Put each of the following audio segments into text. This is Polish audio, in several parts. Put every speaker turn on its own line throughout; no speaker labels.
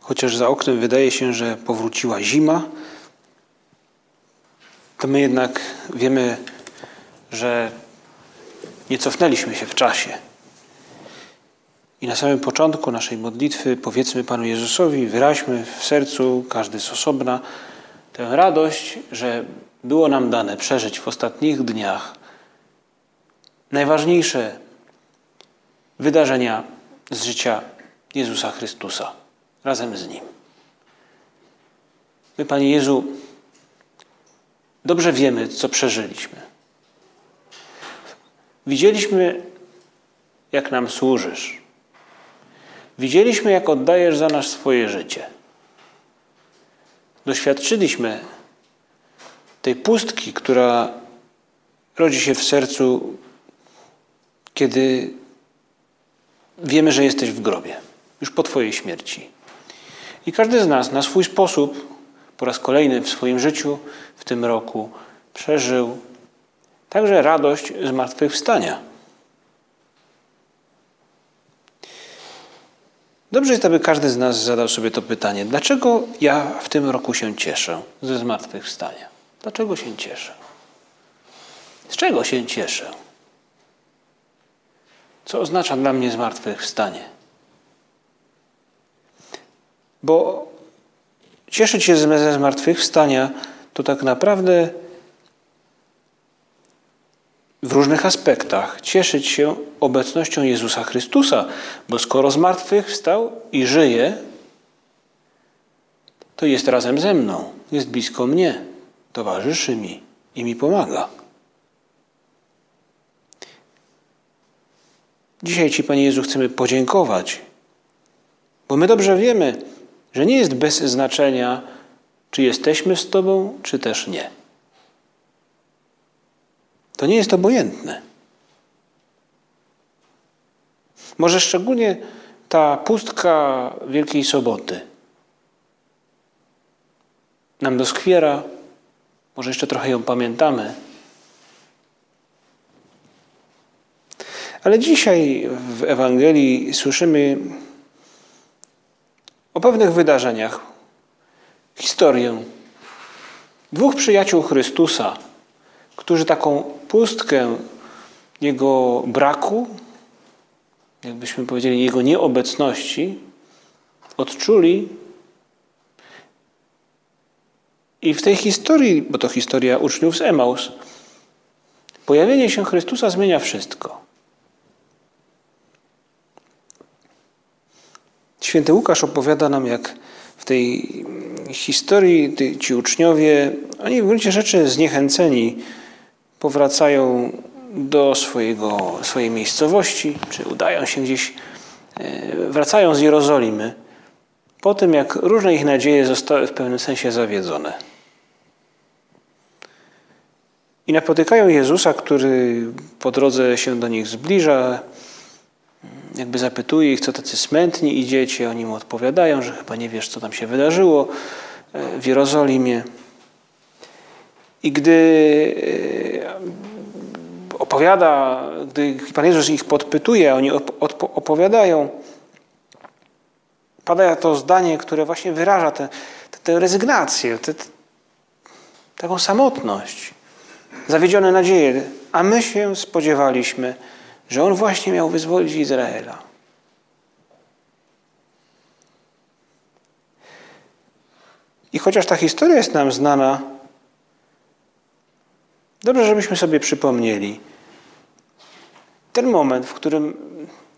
Chociaż za oknem wydaje się, że powróciła zima, to my jednak wiemy, że nie cofnęliśmy się w czasie. I na samym początku naszej modlitwy powiedzmy Panu Jezusowi, wyraźmy w sercu, każdy z osobna, tę radość, że było nam dane przeżyć w ostatnich dniach najważniejsze wydarzenia z życia Jezusa Chrystusa razem z Nim. My, Panie Jezu, dobrze wiemy, co przeżyliśmy. Widzieliśmy, jak nam służysz. Widzieliśmy, jak oddajesz za nas swoje życie. Doświadczyliśmy tej pustki, która rodzi się w sercu, kiedy wiemy, że jesteś w grobie, już po Twojej śmierci. I każdy z nas na swój sposób, po raz kolejny w swoim życiu, w tym roku, przeżył także radość zmartwychwstania. Dobrze jest, aby każdy z nas zadał sobie to pytanie: dlaczego ja w tym roku się cieszę ze zmartwychwstania? Dlaczego się cieszę? Z czego się cieszę? Co oznacza dla mnie zmartwychwstanie? Bo cieszyć się ze zmartwychwstania to tak naprawdę w różnych aspektach cieszyć się obecnością Jezusa Chrystusa, bo skoro zmartwychwstał i żyje, to jest razem ze mną, jest blisko mnie, towarzyszy mi i mi pomaga. Dzisiaj Ci, Panie Jezu, chcemy podziękować, bo my dobrze wiemy, że nie jest bez znaczenia, czy jesteśmy z Tobą, czy też nie. To nie jest obojętne. Może szczególnie ta pustka Wielkiej Soboty nam doskwiera, może jeszcze trochę ją pamiętamy. Ale dzisiaj w Ewangelii słyszymy o pewnych wydarzeniach, historię dwóch przyjaciół Chrystusa, którzy taką pustkę Jego braku, jakbyśmy powiedzieli, Jego nieobecności, odczuli. I w tej historii, bo to historia uczniów z Emaus, pojawienie się Chrystusa zmienia wszystko. Święty Łukasz opowiada nam, jak w tej historii ci uczniowie, oni w gruncie rzeczy zniechęceni, powracają do swojego, swojej miejscowości, czy udają się gdzieś, e, wracają z Jerozolimy, po tym jak różne ich nadzieje zostały w pewnym sensie zawiedzone. I napotykają Jezusa, który po drodze się do nich zbliża, jakby zapytuje ich, co tacy smętni idziecie. Oni mu odpowiadają, że chyba nie wiesz, co tam się wydarzyło e, w Jerozolimie. I gdy e, opowiada, gdy Pan Jezus ich podpytuje, oni opowiadają, pada to zdanie, które właśnie wyraża tę, tę rezygnację, tę, taką samotność, zawiedzione nadzieje. A my się spodziewaliśmy, że On właśnie miał wyzwolić Izraela. I chociaż ta historia jest nam znana, dobrze, żebyśmy sobie przypomnieli ten moment, w którym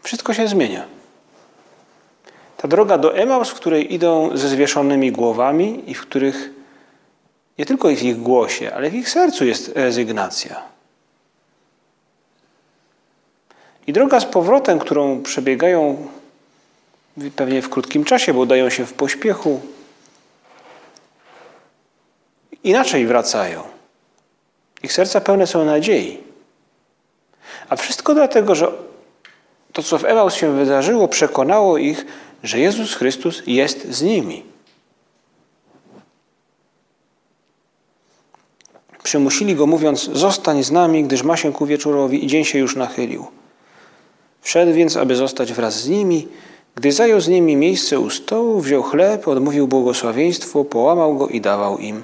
wszystko się zmienia. Ta droga do Emaus, w której idą ze zwieszonymi głowami i w których nie tylko w ich głosie, ale w ich sercu jest rezygnacja. I droga z powrotem, którą przebiegają pewnie w krótkim czasie, bo udają się w pośpiechu, inaczej wracają. Ich serca pełne są nadziei. A wszystko dlatego, że to, co w Emaus się wydarzyło, przekonało ich, że Jezus Chrystus jest z nimi. Przymusili go, mówiąc: Zostań z nami, gdyż ma się ku wieczorowi i dzień się już nachylił. Wszedł więc, aby zostać wraz z nimi. Gdy zajął z nimi miejsce u stołu, wziął chleb, odmówił błogosławieństwo, połamał go i dawał im.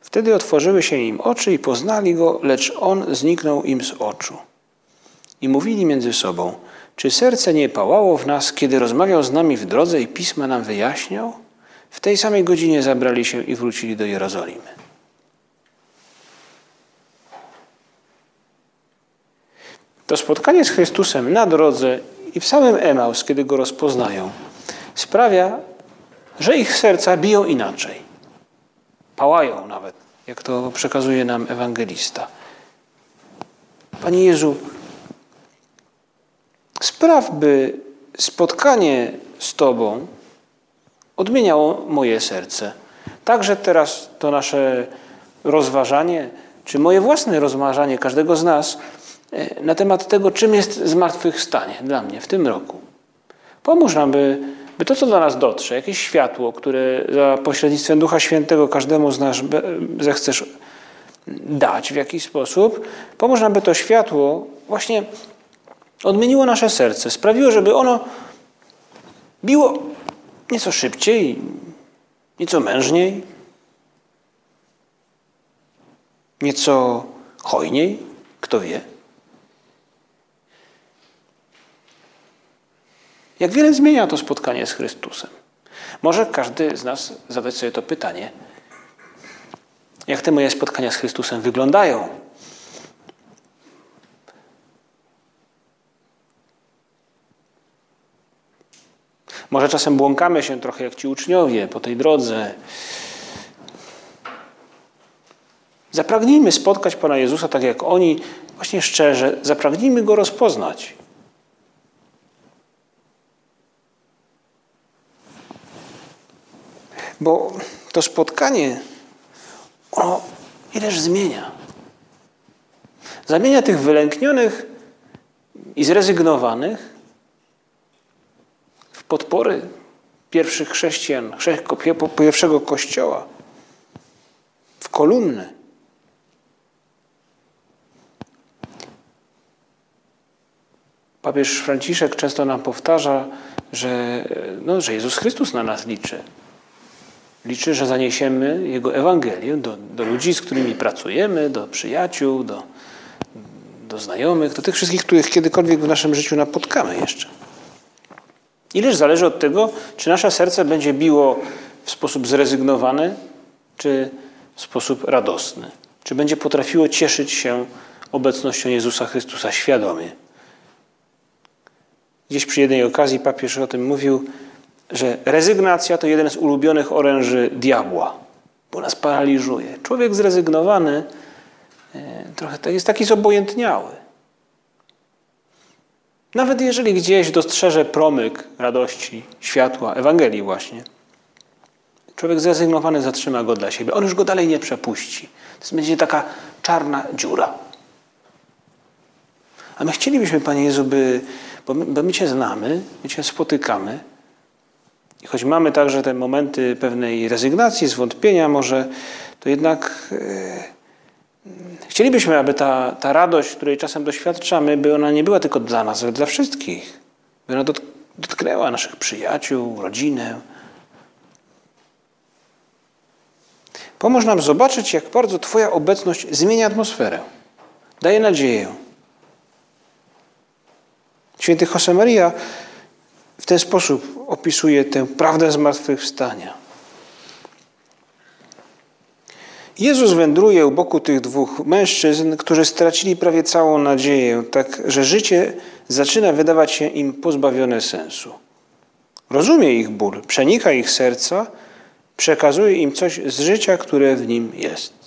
Wtedy otworzyły się im oczy i poznali go, lecz on zniknął im z oczu. I mówili między sobą: Czy serce nie pałało w nas, kiedy rozmawiał z nami w drodze i pisma nam wyjaśniał? W tej samej godzinie zabrali się i wrócili do Jerozolimy. To spotkanie z Chrystusem na drodze i w samym Emaus, kiedy go rozpoznają, sprawia, że ich serca biją inaczej. Pałają nawet, jak to przekazuje nam ewangelista. Panie Jezu, spraw, by spotkanie z Tobą odmieniało moje serce. Także teraz to nasze rozważanie, czy moje własne rozważanie każdego z nas na temat tego, czym jest zmartwychwstanie dla mnie w tym roku. Pomóż nam, by, by to, co do nas dotrze, jakieś światło, które za pośrednictwem Ducha Świętego każdemu z nas zechcesz dać w jakiś sposób, pomóż nam, by to światło właśnie odmieniło nasze serce, sprawiło, żeby ono biło nieco szybciej, nieco mężniej, nieco hojniej, kto wie. Jak wiele zmienia to spotkanie z Chrystusem? Może każdy z nas zadać sobie to pytanie. Jak te moje spotkania z Chrystusem wyglądają? Może czasem błąkamy się trochę jak ci uczniowie po tej drodze. Zapragnijmy spotkać Pana Jezusa tak jak oni, właśnie szczerze. Zapragnijmy Go rozpoznać. Bo to spotkanie, ono ileż zmienia. Zamienia tych wylęknionych i zrezygnowanych w podpory pierwszych chrześcijan, pierwszego kościoła, w kolumny. Papież Franciszek często nam powtarza, że, no, że Jezus Chrystus na nas liczy. Liczy, że zaniesiemy Jego Ewangelię do, do ludzi, z którymi pracujemy, do przyjaciół, do, do znajomych, do tych wszystkich, których kiedykolwiek w naszym życiu napotkamy jeszcze. Ileż zależy od tego, czy nasze serce będzie biło w sposób zrezygnowany, czy w sposób radosny. Czy będzie potrafiło cieszyć się obecnością Jezusa Chrystusa świadomie. Gdzieś przy jednej okazji papież o tym mówił, że rezygnacja to jeden z ulubionych oręży diabła, bo nas paraliżuje. Człowiek zrezygnowany e, trochę jest taki zobojętniały. Nawet jeżeli gdzieś dostrzeże promyk radości, światła, Ewangelii właśnie, człowiek zrezygnowany zatrzyma go dla siebie. On już go dalej nie przepuści. To będzie taka czarna dziura. A my chcielibyśmy, Panie Jezu, by, bo my, bo my Cię znamy, my Cię spotykamy, i choć mamy także te momenty pewnej rezygnacji, zwątpienia, może to jednak e, chcielibyśmy, aby ta, ta radość, której czasem doświadczamy, by ona nie była tylko dla nas, ale dla wszystkich. By ona dotknęła naszych przyjaciół, rodzinę. Pomóż nam zobaczyć, jak bardzo Twoja obecność zmienia atmosferę. Daje nadzieję. Święty Josemaria w ten sposób opisuje tę prawdę zmartwychwstania. Jezus wędruje u boku tych dwóch mężczyzn, którzy stracili prawie całą nadzieję, tak że życie zaczyna wydawać się im pozbawione sensu. Rozumie ich ból, przenika ich serca, przekazuje im coś z życia, które w nim jest.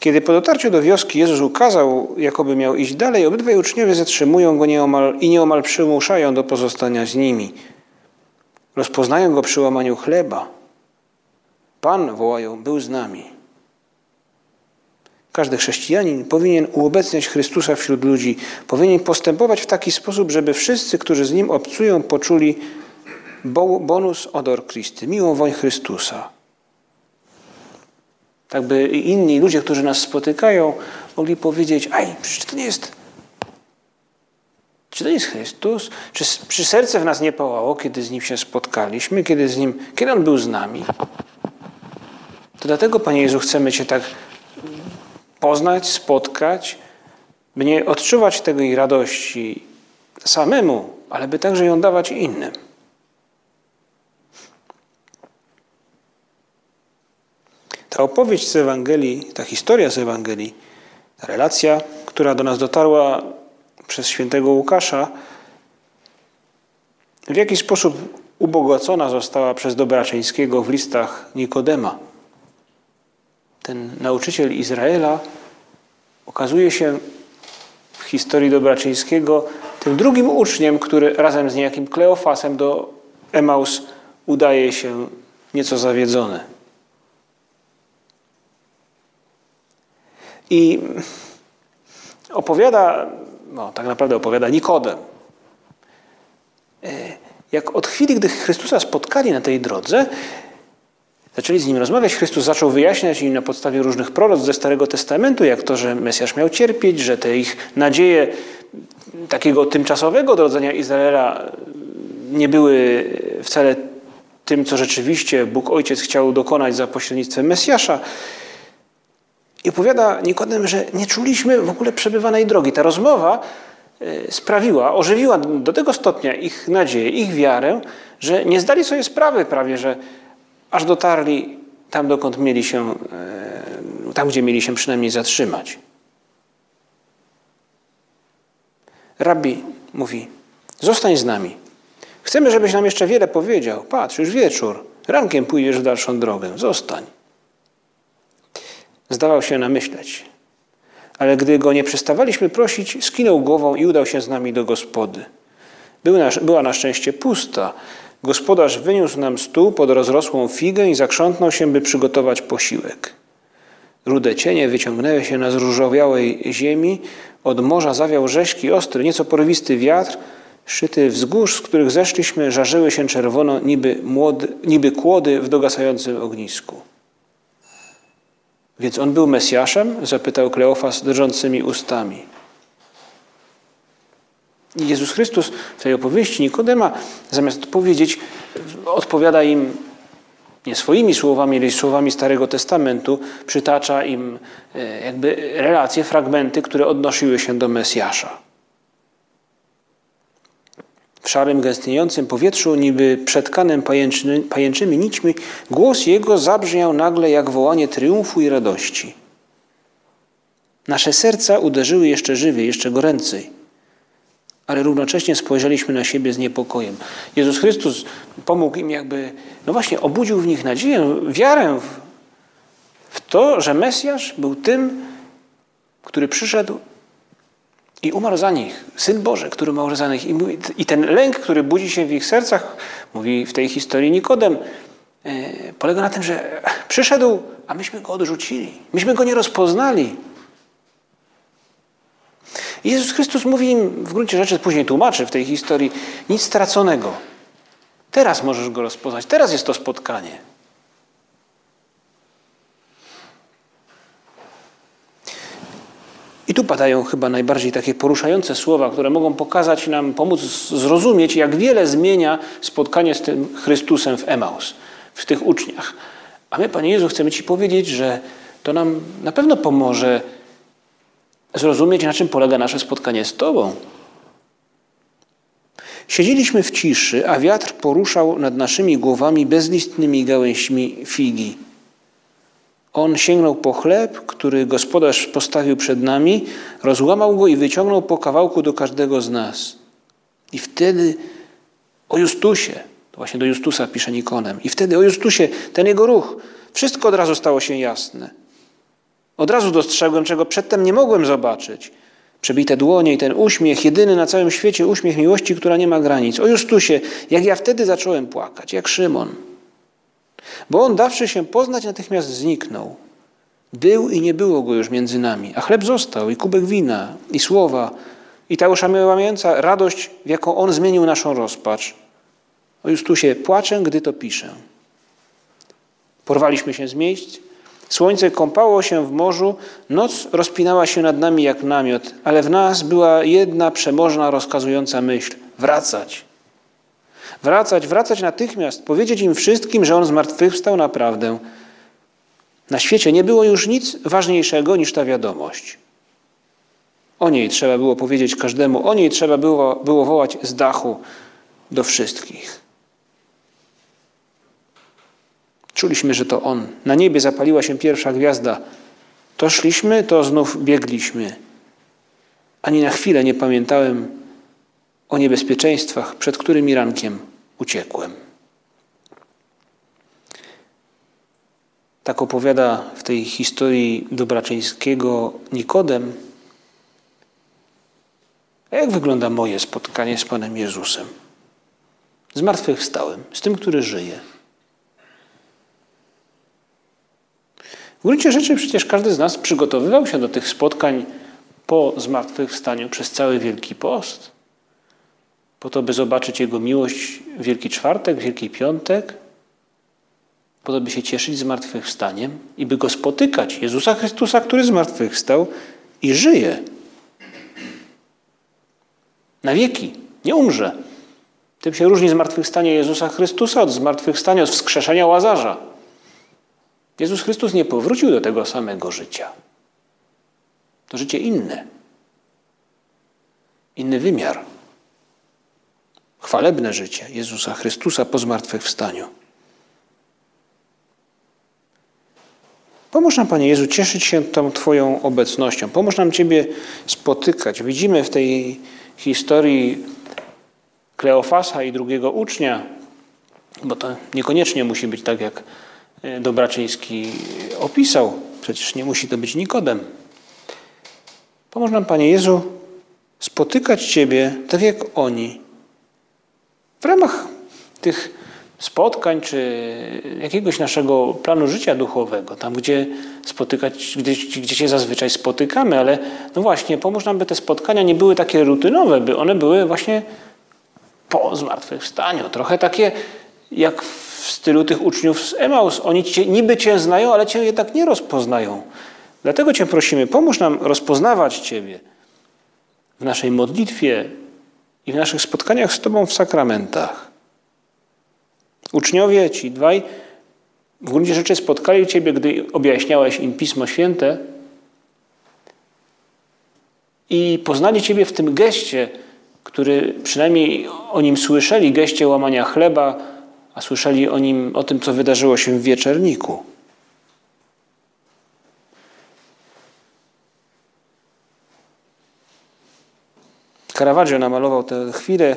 Kiedy po dotarciu do wioski Jezus ukazał, jakoby miał iść dalej, obydwaj uczniowie zatrzymują go nieomal, i nieomal przymuszają do pozostania z nimi. Rozpoznają go przy łamaniu chleba. Pan, wołają, był z nami. Każdy chrześcijanin powinien uobecniać Chrystusa wśród ludzi, powinien postępować w taki sposób, żeby wszyscy, którzy z Nim obcują, poczuli bonus odor Christi, miłą woń Chrystusa. Tak by inni ludzie, którzy nas spotykają, mogli powiedzieć, aj, przecież to nie jest czy to jest Chrystus? Czy, czy serce w nas nie pałało, kiedy z Nim się spotkaliśmy, kiedy, z nim, kiedy On był z nami? To dlatego, Panie Jezu, chcemy Cię tak poznać, spotkać, by nie odczuwać tej radości samemu, ale by także ją dawać innym. Ta opowieść z Ewangelii, ta historia z Ewangelii, ta relacja, która do nas dotarła przez świętego Łukasza, w jaki sposób ubogacona została przez Dobraczyńskiego w listach Nikodema. Ten nauczyciel Izraela okazuje się w historii Dobraczyńskiego tym drugim uczniem, który razem z niejakim Kleofasem do Emaus udaje się nieco zawiedzony. I opowiada no, tak naprawdę opowiada Nikodem. E, jak od chwili, gdy Chrystusa spotkali na tej drodze, zaczęli z nim rozmawiać, Chrystus zaczął wyjaśniać im na podstawie różnych proroc ze Starego Testamentu, jak to, że Mesjasz miał cierpieć, że te ich nadzieje takiego tymczasowego odrodzenia Izraela nie były wcale tym, co rzeczywiście Bóg Ojciec chciał dokonać za pośrednictwem Mesjasza. I opowiada Nikodem, że nie czuliśmy w ogóle przebywanej drogi. Ta rozmowa e, sprawiła, ożywiła do tego stopnia ich nadzieję, ich wiarę, że nie zdali sobie sprawy prawie, że aż dotarli tam, dokąd mieli się, e, tam gdzie mieli się przynajmniej zatrzymać. Rabbi mówi, zostań z nami. Chcemy, żebyś nam jeszcze wiele powiedział. Patrz, już wieczór. Rankiem pójdziesz w dalszą drogę. Zostań. Zdawał się namyśleć. Ale gdy go nie przestawaliśmy prosić, skinął głową i udał się z nami do gospody. była na szczęście pusta. Gospodarz wyniósł nam stół pod rozrosłą figę i zakrzątnął się, by przygotować posiłek. Rude cienie wyciągnęły się na zróżowiałej ziemi, od morza zawiał rzeźki, ostry, nieco porwisty wiatr, szyty wzgórz, z których zeszliśmy, żarzyły się czerwono, niby, młody, niby kłody w dogasającym ognisku. Więc on był Mesjaszem? Zapytał Kleofas drżącymi ustami. Jezus Chrystus w tej opowieści Nikodema, zamiast odpowiedzieć, odpowiada im nie swoimi słowami, ale słowami Starego Testamentu, przytacza im e, jakby relacje, fragmenty, które odnosiły się do Mesjasza. W szarym, gęstniejącym powietrzu, niby przetkanym pajęczyny, pajęczymi nićmi, głos jego zabrzmiał nagle jak wołanie triumfu i radości. Nasze serca uderzyły jeszcze żywiej, jeszcze goręcej, ale równocześnie spojrzeliśmy na siebie z niepokojem. Jezus Chrystus pomógł im jakby, no właśnie, obudził w nich nadzieję, wiarę w, w to, że Mesjasz był tym, który przyszedł i umarł za nich. Syn Boży, który umarł za nich. I ten lęk, który budzi się w ich sercach, mówi w tej historii Nikodem, e, polega na tym, że przyszedł, a myśmy go odrzucili. Myśmy go nie rozpoznali. I Jezus Chrystus mówi im w gruncie rzeczy, później tłumaczy w tej historii, nic straconego. Teraz możesz go rozpoznać, teraz jest to spotkanie. I tu padają chyba najbardziej takie poruszające słowa, które mogą pokazać nam, pomóc zrozumieć, jak wiele zmienia spotkanie z tym Chrystusem w Emaus, w tych uczniach. A my, Panie Jezu, chcemy Ci powiedzieć, że to nam na pewno pomoże zrozumieć, na czym polega nasze spotkanie z Tobą. Siedzieliśmy w ciszy, a wiatr poruszał nad naszymi głowami bezlistnymi gałęźmi figi. On sięgnął po chleb, który gospodarz postawił przed nami, rozłamał go i wyciągnął po kawałku do każdego z nas. I wtedy o Justusie, to właśnie do Justusa pisze Nikonem, i wtedy o Justusie, ten jego ruch, wszystko od razu stało się jasne. Od razu dostrzegłem, czego przedtem nie mogłem zobaczyć. Przebite dłonie i ten uśmiech, jedyny na całym świecie uśmiech miłości, która nie ma granic. O Justusie, jak ja wtedy zacząłem płakać, jak Szymon. Bo on, dawszy się poznać, natychmiast zniknął. Był i nie było go już między nami, a chleb został, i kubek wina, i słowa, i ta oszałamiająca radość, w jaką on zmienił naszą rozpacz. O już tu się płaczę, gdy to piszę. Porwaliśmy się z miejsc, słońce kąpało się w morzu, noc rozpinała się nad nami jak namiot, ale w nas była jedna przemożna, rozkazująca myśl wracać. Wracać, wracać natychmiast, powiedzieć im wszystkim, że on zmartwychwstał naprawdę. Na świecie nie było już nic ważniejszego niż ta wiadomość. O niej trzeba było powiedzieć każdemu, o niej trzeba było, było wołać z dachu do wszystkich. Czuliśmy, że to On. Na niebie zapaliła się pierwsza gwiazda. To szliśmy, to znów biegliśmy. Ani na chwilę nie pamiętałem o niebezpieczeństwach, przed którymi rankiem uciekłem. Tak opowiada w tej historii Dobraczyńskiego Nikodem. A jak wygląda moje spotkanie z Panem Jezusem? Zmartwychwstałem, z tym, który żyje. W gruncie rzeczy przecież każdy z nas przygotowywał się do tych spotkań po zmartwychwstaniu przez cały Wielki Post, po to, by zobaczyć Jego miłość w Wielki Czwartek, Wielki Piątek, po to, by się cieszyć zmartwychwstaniem i by Go spotykać, Jezusa Chrystusa, który zmartwychwstał i żyje. Na wieki, nie umrze. Tym się różni zmartwychwstanie Jezusa Chrystusa od zmartwychwstania, od wskrzeszenia Łazarza. Jezus Chrystus nie powrócił do tego samego życia. To życie inne. Inny wymiar. Chwalebne życie Jezusa Chrystusa po zmartwychwstaniu. Pomóż nam, Panie Jezu, cieszyć się tą Twoją obecnością. Pomóż nam Ciebie spotykać. Widzimy w tej historii Kleofasa i drugiego ucznia, bo to niekoniecznie musi być tak, jak E, Dobraczyński opisał. Przecież nie musi to być Nikodem. Pomóż nam, Panie Jezu, spotykać Ciebie tak jak oni. W ramach tych spotkań czy jakiegoś naszego planu życia duchowego, tam gdzie spotykać, gdzie, gdzie się zazwyczaj spotykamy, ale no właśnie, pomóż nam, by te spotkania nie były takie rutynowe, by one były właśnie po zmartwychwstaniu. Trochę takie jak w stylu tych uczniów z Emaus. Oni cię, niby Cię znają, ale Cię jednak nie rozpoznają. Dlatego Cię prosimy, pomóż nam rozpoznawać Ciebie w naszej modlitwie i w naszych spotkaniach z Tobą w sakramentach. Uczniowie, ci dwaj, w gruncie rzeczy spotkali Ciebie, gdy objaśniałeś im Pismo Święte i poznali Ciebie w tym geście, który przynajmniej o nim słyszeli, geście łamania chleba, a słyszeli o nim, o tym, co wydarzyło się w wieczerniku. Caravaggio namalował tę chwilę,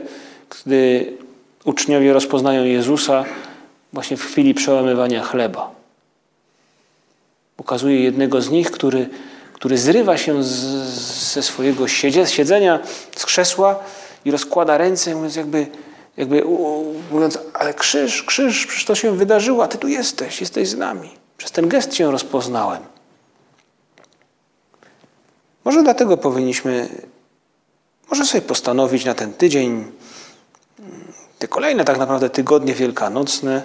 gdy uczniowie rozpoznają Jezusa właśnie w chwili przełamywania chleba. Ukazuje jednego z nich, który, który zrywa się z, ze swojego siedzenia, z krzesła i rozkłada ręce, mówiąc jakby jakby mówiąc, ale krzyż, krzyż, przecież to się wydarzyło, a Ty tu jesteś, jesteś z nami. Przez ten gest Cię rozpoznałem. Może dlatego powinniśmy, może sobie postanowić na ten tydzień, te kolejne tak naprawdę tygodnie wielkanocne,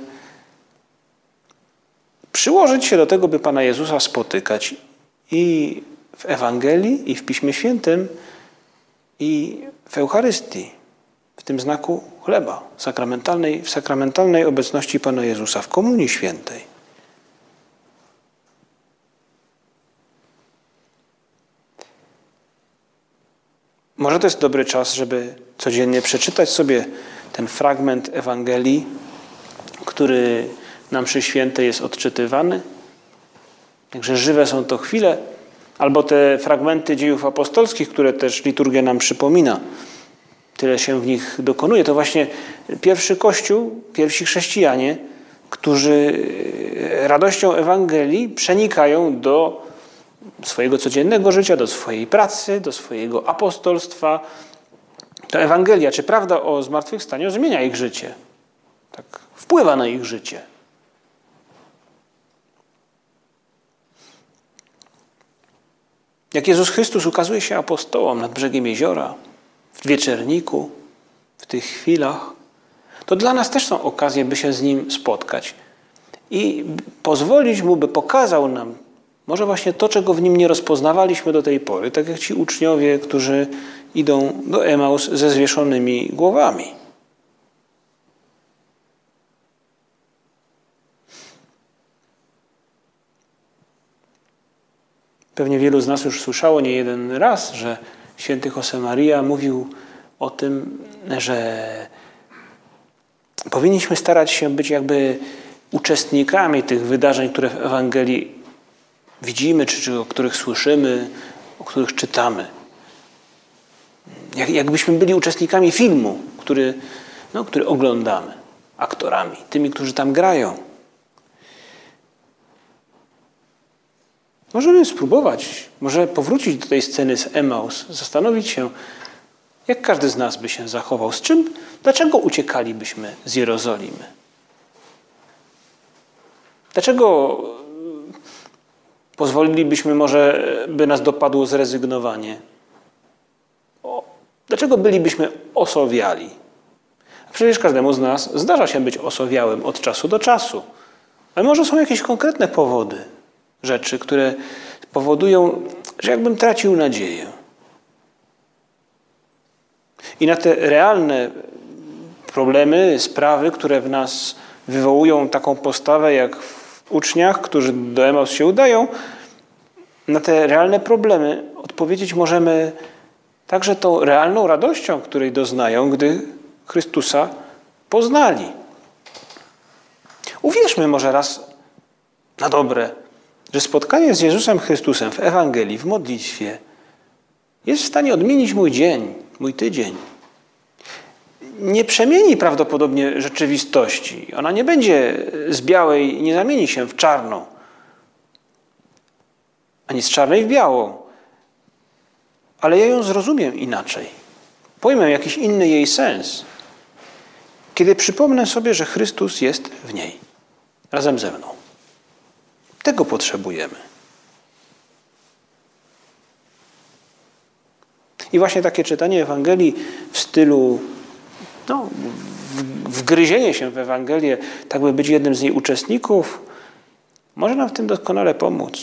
przyłożyć się do tego, by Pana Jezusa spotykać i w Ewangelii, i w Piśmie Świętym, i w Eucharystii, w tym znaku chleba sakramentalnej, w sakramentalnej obecności Pana Jezusa, w Komunii Świętej. Może to jest dobry czas, żeby codziennie przeczytać sobie ten fragment Ewangelii, który na mszy świętej jest odczytywany. Także żywe są to chwile, albo te fragmenty dziejów apostolskich, które też liturgia nam przypomina tyle się w nich dokonuje. To właśnie pierwszy Kościół, pierwsi chrześcijanie, którzy radością Ewangelii przenikają do swojego codziennego życia, do swojej pracy, do swojego apostolstwa. To Ewangelia, czy prawda o zmartwychwstaniu zmienia ich życie. Tak, wpływa na ich życie. Jak Jezus Chrystus ukazuje się apostołom nad brzegiem jeziora, w wieczerniku, w tych chwilach, to dla nas też są okazje, by się z Nim spotkać i pozwolić Mu, by pokazał nam może właśnie to, czego w Nim nie rozpoznawaliśmy do tej pory, tak jak ci uczniowie, którzy idą do Emaus ze zwieszonymi głowami. Pewnie wielu z nas już słyszało nie jeden raz, że święty Josemaria mówił o tym, że powinniśmy starać się być jakby uczestnikami tych wydarzeń, które w Ewangelii widzimy, czy, czy o których słyszymy, o których czytamy. Jak, jakbyśmy byli uczestnikami filmu, który, no, który oglądamy, aktorami, tymi, którzy tam grają. Możemy spróbować, może powrócić do tej sceny z Emaus, zastanowić się, jak każdy z nas by się zachował, z czym, dlaczego uciekalibyśmy z Jerozolimy? Dlaczego pozwolilibyśmy może, by nas dopadło zrezygnowanie? Dlaczego bylibyśmy osowiali? Przecież każdemu z nas zdarza się być osowiałym od czasu do czasu. Ale może są jakieś konkretne powody, rzeczy, które powodują, że jakbym tracił nadzieję. I na te realne problemy, sprawy, które w nas wywołują taką postawę, jak uczniach, którzy do Emaus się udają, na te realne problemy odpowiedzieć możemy także tą realną radością, której doznają, gdy Chrystusa poznali. Uwierzmy może raz na dobre, że spotkanie z Jezusem Chrystusem w Ewangelii, w modlitwie jest w stanie odmienić mój dzień, mój tydzień. Nie przemieni prawdopodobnie rzeczywistości. Ona nie będzie z białej, nie zamieni się w czarną, ani z czarnej w białą ale ja ją zrozumiem inaczej. Pojmę jakiś inny jej sens, kiedy przypomnę sobie, że Chrystus jest w niej, razem ze mną. Tego potrzebujemy. I właśnie takie czytanie Ewangelii w stylu no, wgryzienie się w Ewangelię, tak by być jednym z jej uczestników, może nam w tym doskonale pomóc.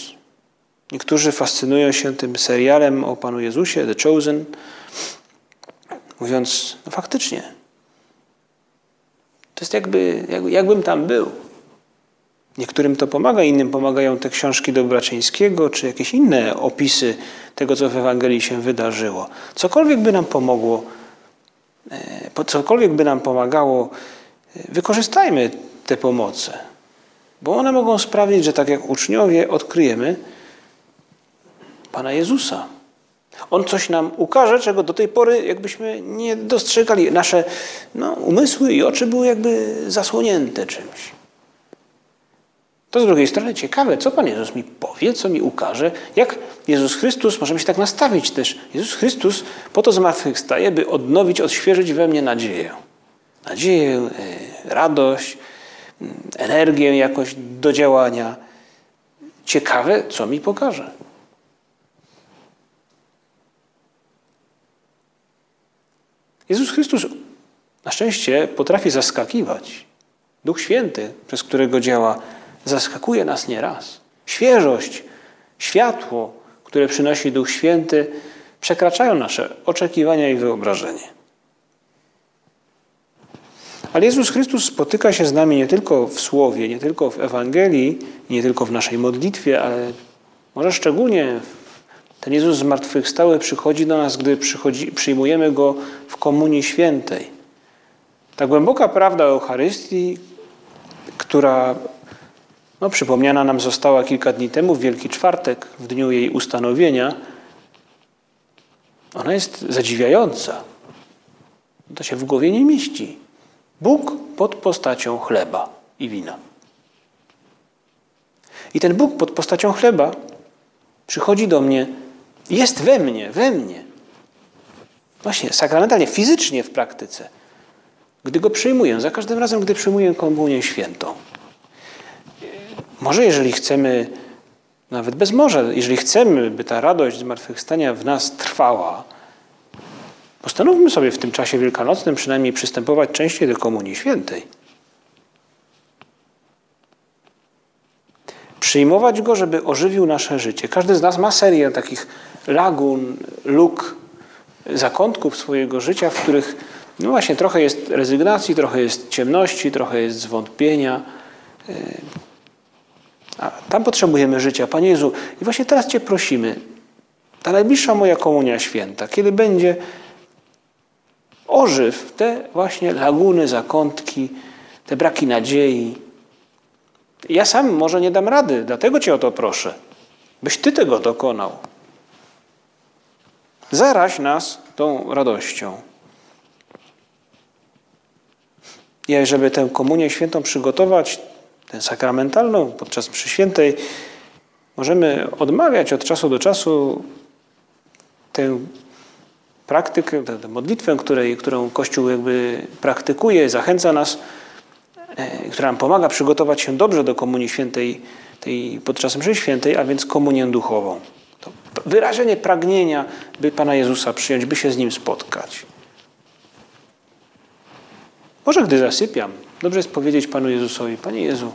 Niektórzy fascynują się tym serialem o Panu Jezusie, The Chosen, mówiąc, no faktycznie, to jest jakby, jakby, jakbym tam był. Niektórym to pomaga, innym pomagają te książki Dobraczyńskiego, czy jakieś inne opisy tego, co w Ewangelii się wydarzyło. Cokolwiek by nam pomogło, cokolwiek by nam pomagało, e, wykorzystajmy te pomoce, bo one mogą sprawić, że tak jak uczniowie odkryjemy, Pana Jezusa. On coś nam ukaże, czego do tej pory jakbyśmy nie dostrzegali. Nasze no, umysły i oczy były jakby zasłonięte czymś. To z drugiej strony ciekawe, co Pan Jezus mi powie, co mi ukaże, jak Jezus Chrystus, możemy się tak nastawić też, Jezus Chrystus po to zmartwychwstaje, by odnowić, odświeżyć we mnie nadzieję. Nadzieję, e, radość, energię jakoś do działania. Ciekawe, co mi pokaże. Jezus Chrystus na szczęście potrafi zaskakiwać. Duch Święty, przez którego działa, zaskakuje nas nieraz. Świeżość, światło, które przynosi Duch Święty, przekraczają nasze oczekiwania i wyobrażenie. Ale Jezus Chrystus spotyka się z nami nie tylko w Słowie, nie tylko w Ewangelii, nie tylko w naszej modlitwie, ale może szczególnie ten Jezus zmartwychwstały przychodzi do nas, gdy przyjmujemy Go w Komunii Świętej. Ta głęboka prawda o Eucharystii, która no, przypomniana nam została kilka dni temu, w Wielki Czwartek, w dniu jej ustanowienia, ona jest zadziwiająca. To się w głowie nie mieści. Bóg pod postacią chleba i wina. I ten Bóg pod postacią chleba przychodzi do mnie jest we mnie, we mnie. Właśnie, sakramentalnie, fizycznie w praktyce. Gdy go przyjmuję, za każdym razem, gdy przyjmuję komunię świętą. Może jeżeli chcemy nawet bez morza, jeżeli chcemy, by ta radość zmartwychwstania w nas trwała, postanówmy sobie w tym czasie wielkanocnym przynajmniej przystępować częściej do Komunii Świętej. Przyjmować Go, żeby ożywił nasze życie. Każdy z nas ma serię takich lagun, luk, zakątków swojego życia, w których no właśnie trochę jest rezygnacji, trochę jest ciemności, trochę jest zwątpienia. A tam potrzebujemy życia. Panie Jezu, i właśnie teraz Cię prosimy, ta najbliższa moja komunia święta, kiedy będzie ożyw te właśnie laguny, zakątki, te braki nadziei. Ja sam może nie dam rady, dlatego Cię o to proszę, byś Ty tego dokonał. Zaraź nas tą radością. I żeby tę komunię świętą przygotować, tę sakramentalną podczas mszy świętej, możemy odmawiać od czasu do czasu tę praktykę, tę modlitwę, której, którą Kościół jakby praktykuje, zachęca nas, e, która nam pomaga przygotować się dobrze do komunii świętej tej podczas mszy świętej, a więc komunię duchową. To wyrażenie pragnienia, by Pana Jezusa przyjąć, by się z Nim spotkać. Może gdy zasypiam, dobrze jest powiedzieć Panu Jezusowi, Panie Jezu,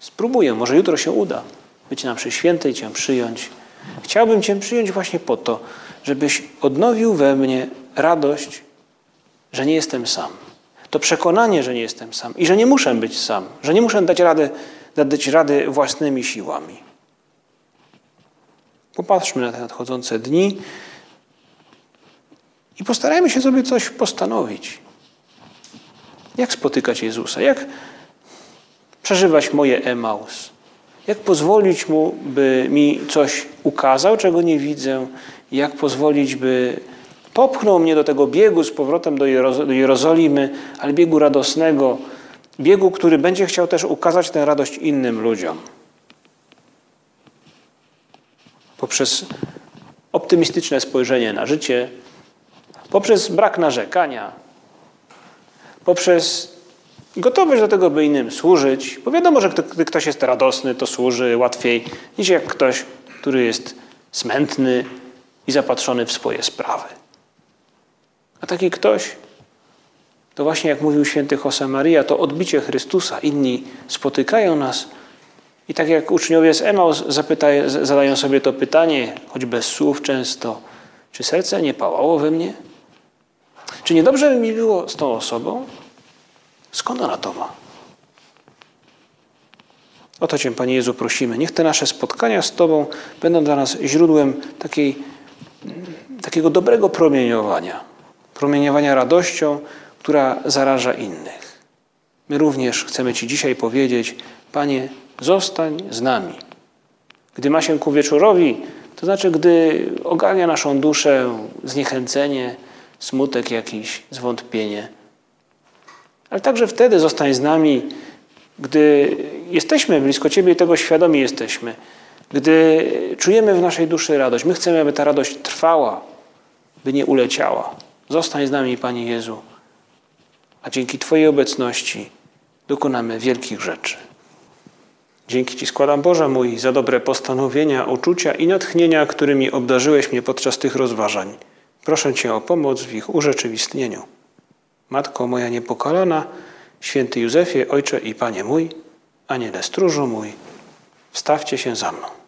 spróbuję, może jutro się uda być na mszy świętej, Cię przyjąć. Chciałbym Cię przyjąć właśnie po to, żebyś odnowił we mnie radość, że nie jestem sam. To przekonanie, że nie jestem sam i że nie muszę być sam, że nie muszę dać rady, dać rady własnymi siłami. Popatrzmy na te nadchodzące dni i postarajmy się sobie coś postanowić. Jak spotykać Jezusa? Jak przeżywać moje Emaus? Jak pozwolić Mu, by mi coś ukazał, czego nie widzę? Jak pozwolić, by popchnął mnie do tego biegu z powrotem do, Jerozolimy, ale biegu radosnego, biegu, który będzie chciał też ukazać tę radość innym ludziom. Poprzez optymistyczne spojrzenie na życie, poprzez brak narzekania, poprzez gotowość do tego, by innym służyć, bo wiadomo, że gdy ktoś jest radosny, to służy łatwiej niż jak ktoś, który jest smętny i zapatrzony w swoje sprawy. A taki ktoś, to właśnie jak mówił święty Josemaria, to odbicie Chrystusa. Inni spotykają nas i tak jak uczniowie z Emaus zadają sobie to pytanie, choć bez słów często, czy serce nie pałało we mnie? Czy niedobrze by mi było z tą osobą? Skąd ona to ma? O to Cię, Panie Jezu, prosimy. Niech te nasze spotkania z Tobą będą dla nas źródłem takiej, takiego dobrego promieniowania. Promieniowania radością, która zaraża innych. My również chcemy Ci dzisiaj powiedzieć, Panie, zostań z nami. Gdy ma się ku wieczorowi, to znaczy, gdy ogarnia naszą duszę zniechęcenie, smutek jakiś, zwątpienie. Ale także wtedy zostań z nami, gdy jesteśmy blisko Ciebie i tego świadomi jesteśmy. Gdy czujemy w naszej duszy radość. My chcemy, aby ta radość trwała, by nie uleciała. Zostań z nami, Panie Jezu, a dzięki Twojej obecności dokonamy wielkich rzeczy. Dzięki Ci składam, Boże mój, za dobre postanowienia, uczucia i natchnienia, którymi obdarzyłeś mnie podczas tych rozważań. Proszę Cię o pomoc w ich urzeczywistnieniu. Matko moja niepokalana, święty Józefie, Ojcze i Panie mój, Aniele stróżu mój, wstawcie się za mną.